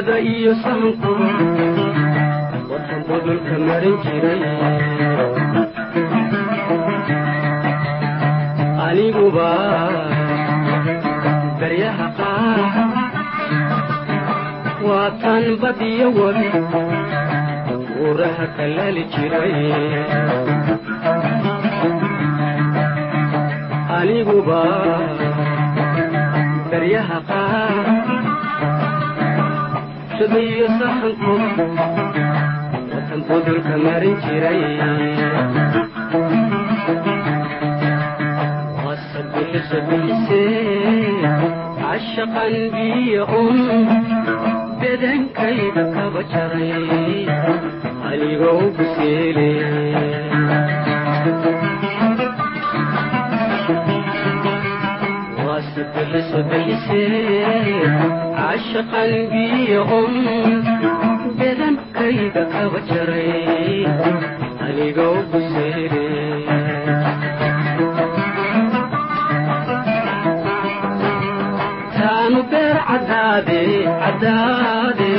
bulshada iyo sahanku wadan budulka marin jiray aniguba daryaha qaar waatan badiyo wabi uuraha kalaali jiray aniguba daryaha qaar iyo sahanku watan budulka marin kaba jaray aligoo buseele wasabilisabilise un bedankayda kaba jaray aligoo buseele taanu beer cadaade cadaade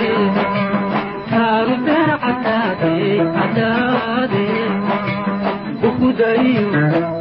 taanu beer cadaade cadaade bukudayo naftaahaydi iyadayga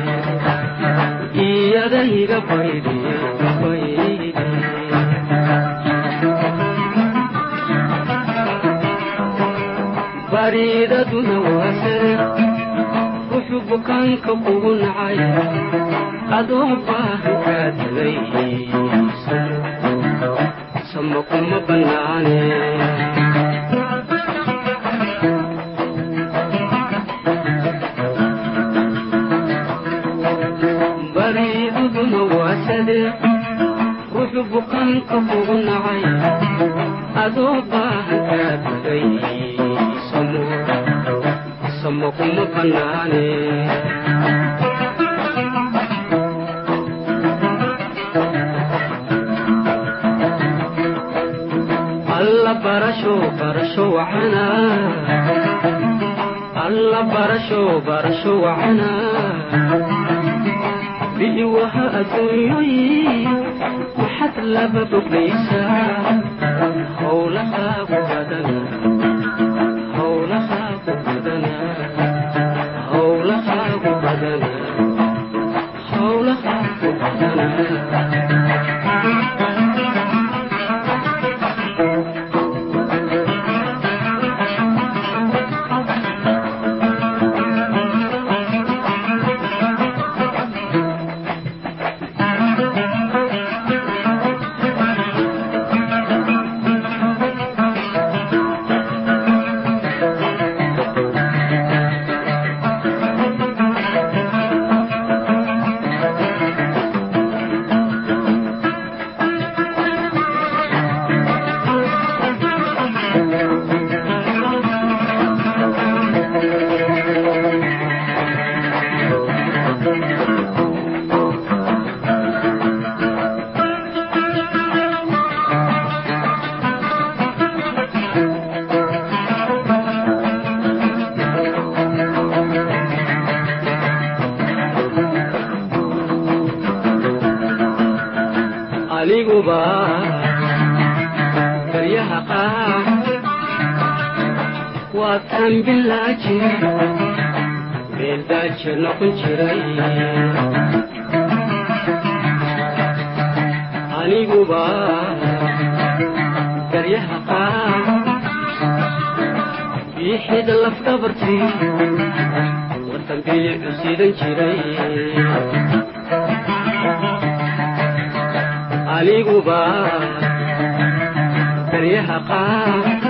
bariidaduna waasare ruxu bukaanka kugu nacay adoo baahan kaa tagay sama kuma bannaane bariidaduna waasade ruxu bukaanka kugu nacay adoo baahan kaa tagay samo kuma bannaane alla barasho barasho wacana alla barasho barasho wacana bi'iwaha adduunyoyi maxad laba boglaysaa howlahaagu badana howlahaagu badana howlahaagu badana howlahaagu badana aniguba baryaha qaar waa taan bilaaji beeldaaje noqon jiray aniguba baryaha qaar biixida lafdhabartii watan bilicu sidan jiray aniguba baryaha qaar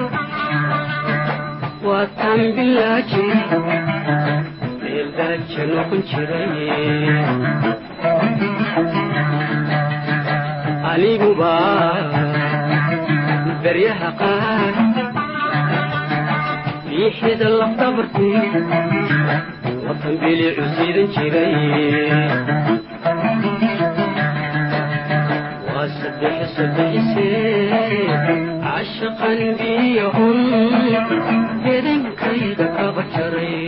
aniguba baryaha qaar biixida lafdhabartii watan bilicu jiray cashaqan biyahun bedankayda kaba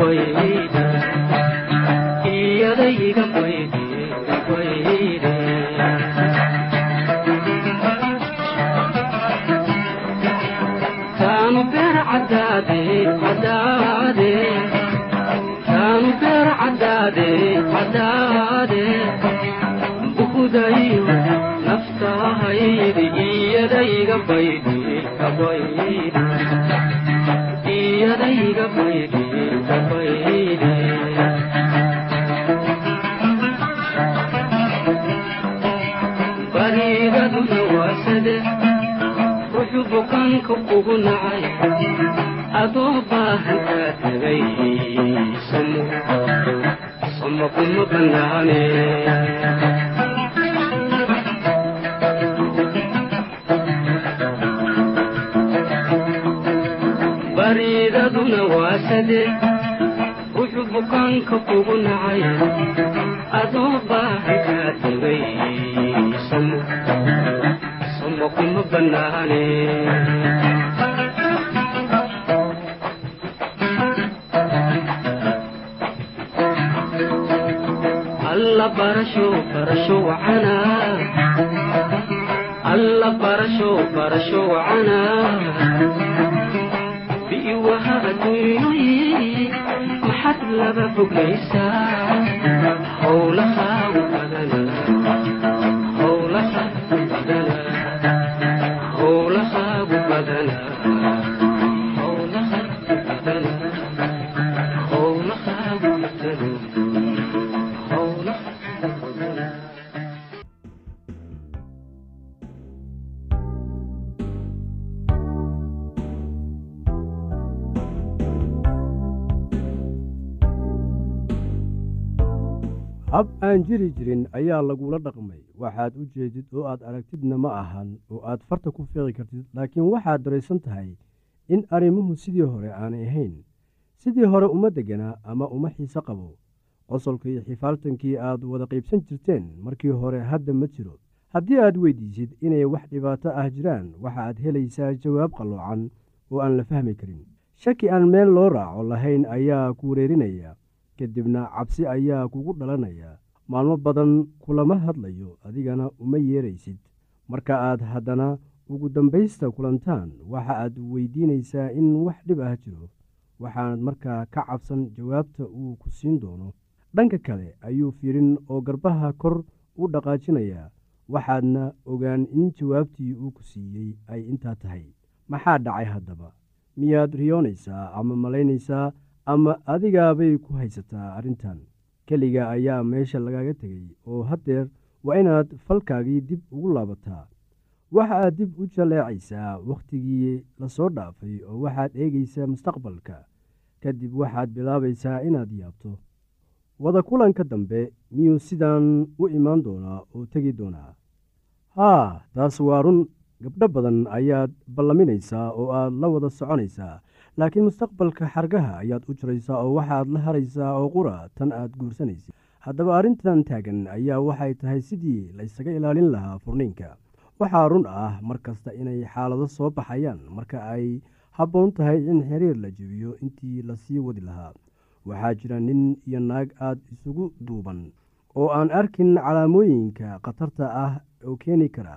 baydi bannaane bariidaduna waa sade ruxu bukaanka kugu barasho wacana alla barasho barasho wacana bi'iwaha adduunyoyi maxad laba badana howlahaagu badana howlahaagu badana howlahaagu badana aan jiri jirin ayaa lagula dhaqmay. Waxaad u jeedid oo aad aragtidna ma ahan oo aad farta ku fiiqi kartid laakiin waxaad daraysan tahay in arrimuhu sidii hore aanay ahayn. Sidii hore uma deganaa ama uma xiise qabo. Qosolkii xifaaltankii aad wada qaybsan jirteen markii hore hadda ma jiro. Haddii aad weydiisid inay wax dhibaato ah jiraan waxaad helaysaa jawaab qalloocan oo aan la fahmi karin. Shaki aan meel loo raaco lahayn ayaa ku wareerinaya kadibna cabsi ayaa kugu dhalanaya maalmo badan kulama hadlayo adigana uma yeeraysid. Marka aad haddana ugu dambaysta kulantaan waxa aad weydiinaysaa in wax dhib ah jiro. Waxaanad markaa ka cabsan jawaabta uu ku siin doono. Dhanka kale ayuu fiirin oo garbaha kor u dhaqaajinayaa. Waxaadna ogaan in jawaabtii uu ku siiyey ay intaa tahay. Maxaa dhacay haddaba? Miyaad riyoonaysaa ama malaynaysaa ama adigaabay ku haysataa arrintan keliga ayaa meesha lagaaga tegey oo haddeer waa inaad falkaagii dib ugu laabataa. Waxa aad dib u jaleecaysaa wakhtigii la soo dhaafay oo waxaad eegaysaa mustaqbalka. Kadib waxaad bilaabaysaa inaad yaabto. Wada kulanka dambe miyuu sidaan u imaan doonaa oo tegi doonaa? Haa taas waa run gabdho badan ayaad ballaminaysaa oo aad la wada soconaysaa laakiin mustaqbalka xargaha ayaad u jiraysaa oo waxaad la haraysaa oo qura tan aad guursanaysid haddaba arrintan taagan ayaa waxay tahay sidii laysaga ilaalin lahaa furniinka. Waxaa run ah mar kasta inay xaalado soo baxayaan marka ay habboon tahay in xiriir la jebiyo intii la sii wadi lahaa. Waxaa jira nin iyo naag aad isugu duuban oo aan arkin calaamooyinka khatarta ah oo keeni kara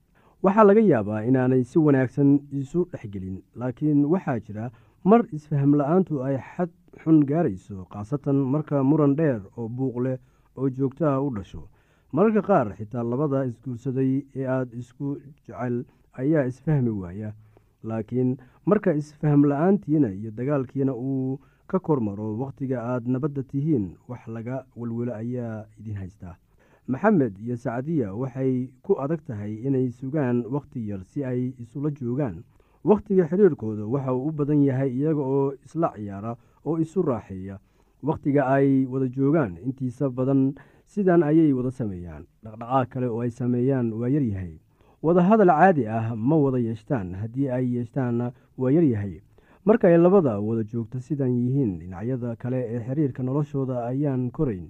waxaa laga yaabaa inaanay si wanaagsan isu dhexgelin laakiin waxaa jira mar isfaham la'aantu ay xad xun gaarayso khaasatan marka muran dheer oo buuq leh oo joogto ah u dhasho. Mararka qaar xitaa labada isguursaday ee aada isku jecel ayaa isfahmi waaya laakiin marka isfaham la'aantiina iyo dagaalkiina uu ka kormaro wakhtiga aad nabadda tihiin wax laga welwelo ayaa idin haystaa maxamed iyo sacdiya waxay ku adag tahay inay sugaan wakhti yar si ay isula joogaan. Wakhtiga xiriirkooda waxa uu u badan yahay iyaga oo isla ciyaara oo isu raaxeeya. Wakhtiga ay wada joogaan intiisa badan sidan ayay wada sameeyaan. Dhaqdhaqaaq kale oo ay sameeyaan waa yaryahay wada hadal caadi ah ma wada yeeshtaan haddii ay yeeshtaanna waa yaryahay marka ay labada wada joogto sidan yihiin dhinacyada kale ee xiriirka noloshooda ayaan korayn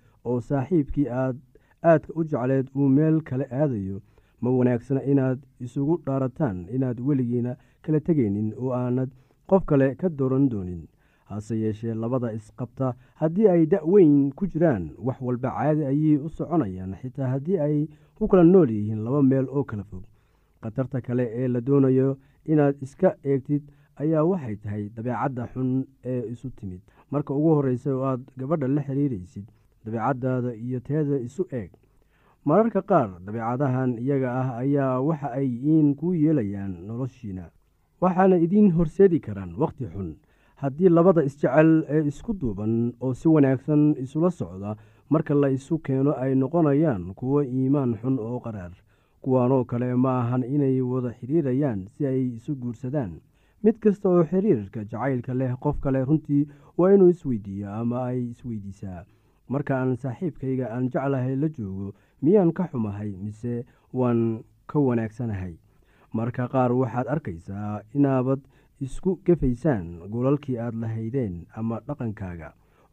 oo saaxiibkii aad aadka u jecleed uu meel kale aadayo. Ma wanaagsana inaad isugu dhaarataan inaad weligiina kala tegaynin oo aanad qof kale ka dooran doonin. Hase yeeshee labada isqabta haddii ay da-weyn ku jiraan wax walba caadi ayay u soconayaan. Xitaa haddii ay ku kala nool yihiin laba meel oo kala fog. Khatarta kale ee la doonayo inaad iska eegtid ayaa waxay tahay dabeecadda xun ee isu timid. Marka ugu horreysa oo aad gabadha la xiriiraysid dabeecaddaada iyo teeda isu eeg. Mararka qaar dabeecadahan iyaga ah ayaa waxa ay iin kuu yeelayaan noloshiina waxaana idiin horseedi karaan wakhti xun. Haddii labada isjecel ee isku duuban oo si wanaagsan isula socda marka la isu keeno ay noqonayaan kuwo iimaan xun oo qaraar kuwaanoo kale ma ahan inay wada xiriirayaan si ay isu guursadaan. Mid kasta oo xiriirka jacaylka leh qof kale runtii waa inuu isweydiiyaa ama ay isweydiisaa marka aan saaxiibkayga aan jeclahay la joogo miyaan ka xumahay mise waan ka wanaagsanahay? Marka qaar waxaad arkaysaa inaabad isku gefaysaan golalkii aad lahaydeen ama dhaqankaaga.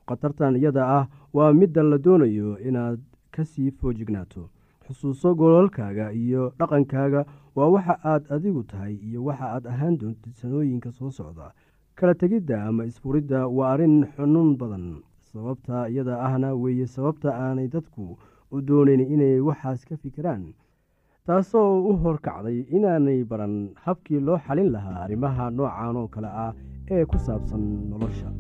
Khatartan iyada ah waa midda la doonayo inaad ka sii foojignaato xusuuso golalkaaga iyo dhaqankaaga waa waxa aad adigu tahay iyo waxa aad ahaan doontid sanooyinka soo socda. Kala tegidda ama isfuridda waa arrin xunuun badan sababta iyada ahna weeye sababta aanay dadku u doonayn inay waxaas ka fikiraan. Taasoo u horkacday inaanay baran habkii loo xalin lahaa arrimaha noocan oo kale ah ee ku saabsan nolosha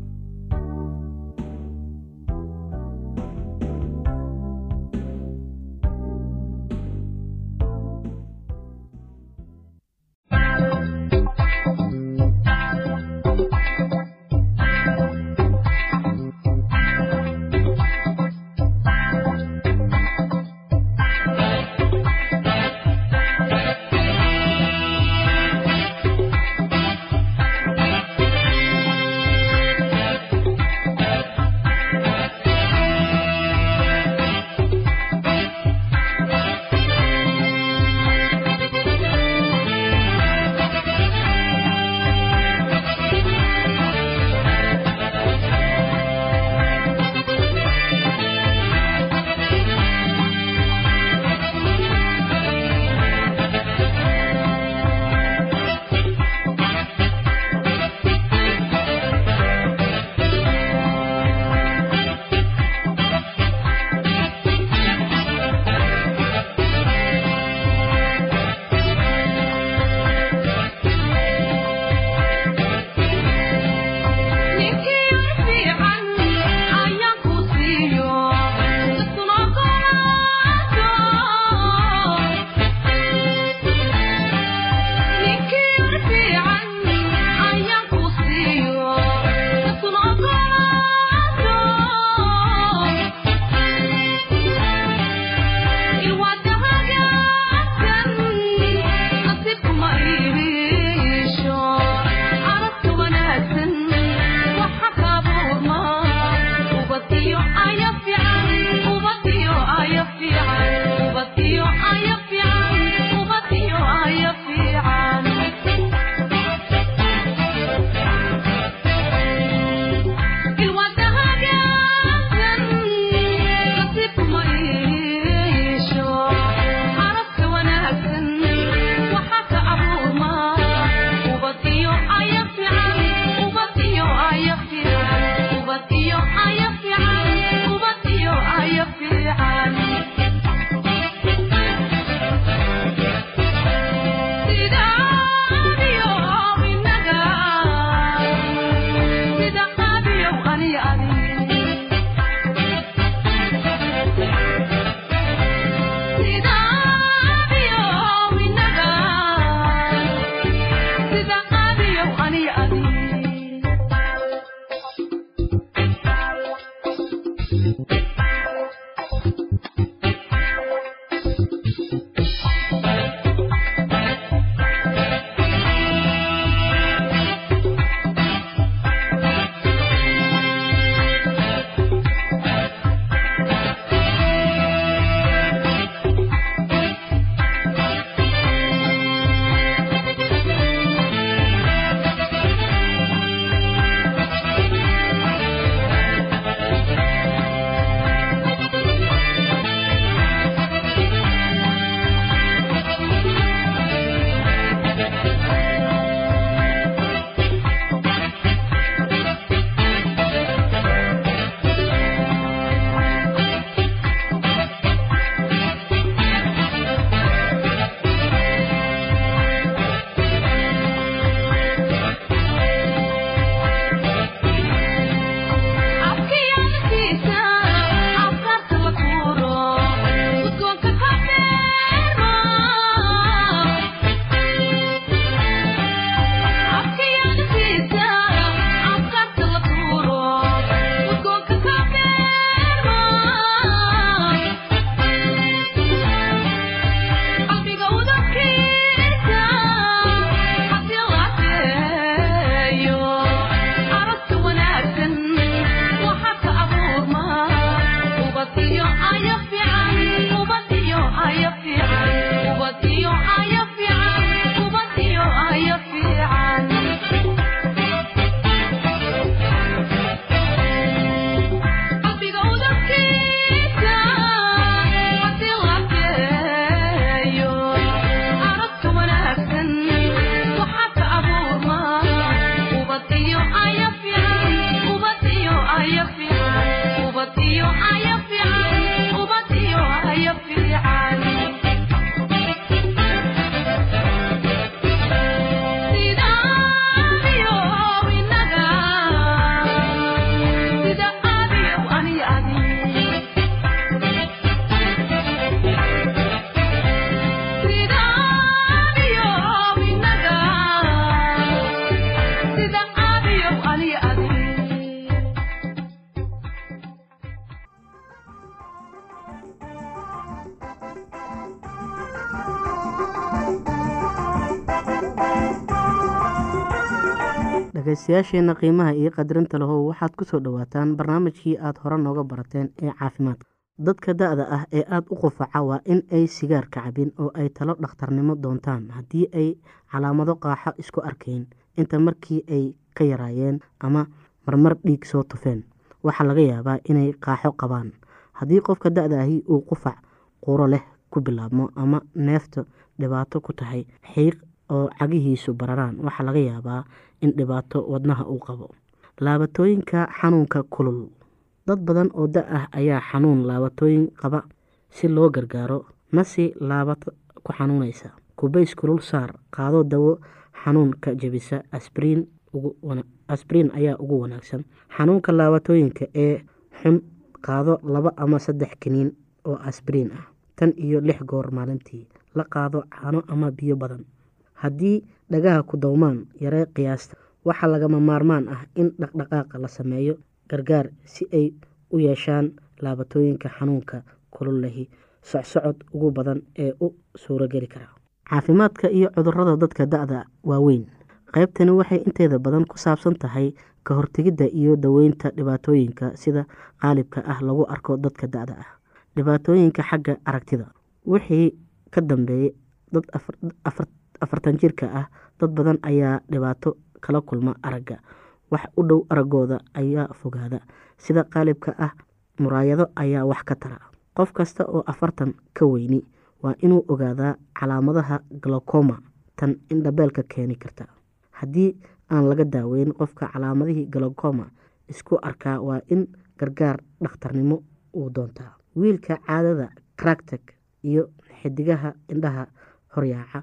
dhegaystayaasheenna qiimaha iyo qadarinta lahow waxaad ku soo dhowaataan barnaamijkii aad hore nooga barateen ee caafimaadka. Dadka da-da ah ee aada u qufaca waa in ay sigaarka cabin oo ay talo dhakhtarnimo doontaan haddii ay calaamado qaaxo isku arkayn. Inta markii ay ka yaraayeen ama marmar dhiig soo tufeen waxaa laga yaabaa inay qaaxo qabaan. Haddii qofka da-da ahi uu qufac quro leh ku bilaabmo ama neefta dhibaato ku tahay xiiq oo cagihiisu bararaan waxaa laga yaabaa in dhibaato wadnaha uu qabo. Laabatooyinka xanuunka kulul. Dad badan oo da ah ayaa xanuun laabatooyin qaba si loo gargaaro. Nasi laabato ku xanuunaysa. Kubays kulul saar qaado dawo xanuunka jebisa asbriin ayaa ugu wanaagsan. Xanuunka laabatooyinka ee xun qaado laba ama saddex kiniin oo asbriin ah tan iyo lix goor maalintii. La qaado caano ama biyo badan. Haddii dhagaha ku dowmaan yaree qiyaasta. Waxaa lagama maarmaan ah in dhaqdhaqaaqa la sameeyo gargaar si ay u yeeshaan laabatooyinka xanuunka kulul lehi socsocod ugu badan ee u suurogeli kara. Caafimaadka iyo cudurrada dadka da-da waaweyn qaybtani waxay inteeda badan ku saabsan tahay ka hortegidda iyo daweynta dhibaatooyinka sida qaalibka ah lagu arko dadka da-da ah dhibaatooyinka xagga aragtida. Wixii ka dambeeyey dad afartan jirka ah dad badan ayaa dhibaato kala kulma aragga. Wax u dhow araggooda ayaa fogaada. Sida qaalibka ah muraayado ayaa wax ka tara. Qof kasta oo afartan ka weyni waa inuu ogaadaa calaamadaha galokoma tan indhabeelka keeni karta. Haddii aan laga daaweyn qofka calaamadihii galokoma isku arkaa waa in gargaar dhakhtarnimo uu doontaa wiilka caadada cractek iyo xidigaha indhaha horyaaca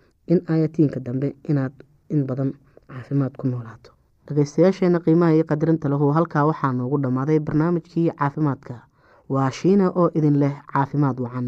in aayatiinka dambe inaad in badan caafimaad ku noolaato. Dhageystayaasheena qiimaha iyo qadarinta lahu halkaa waxaa noogu dhammaaday barnaamijkii caafimaadka. Waa shiina oo idin leh caafimaad wacan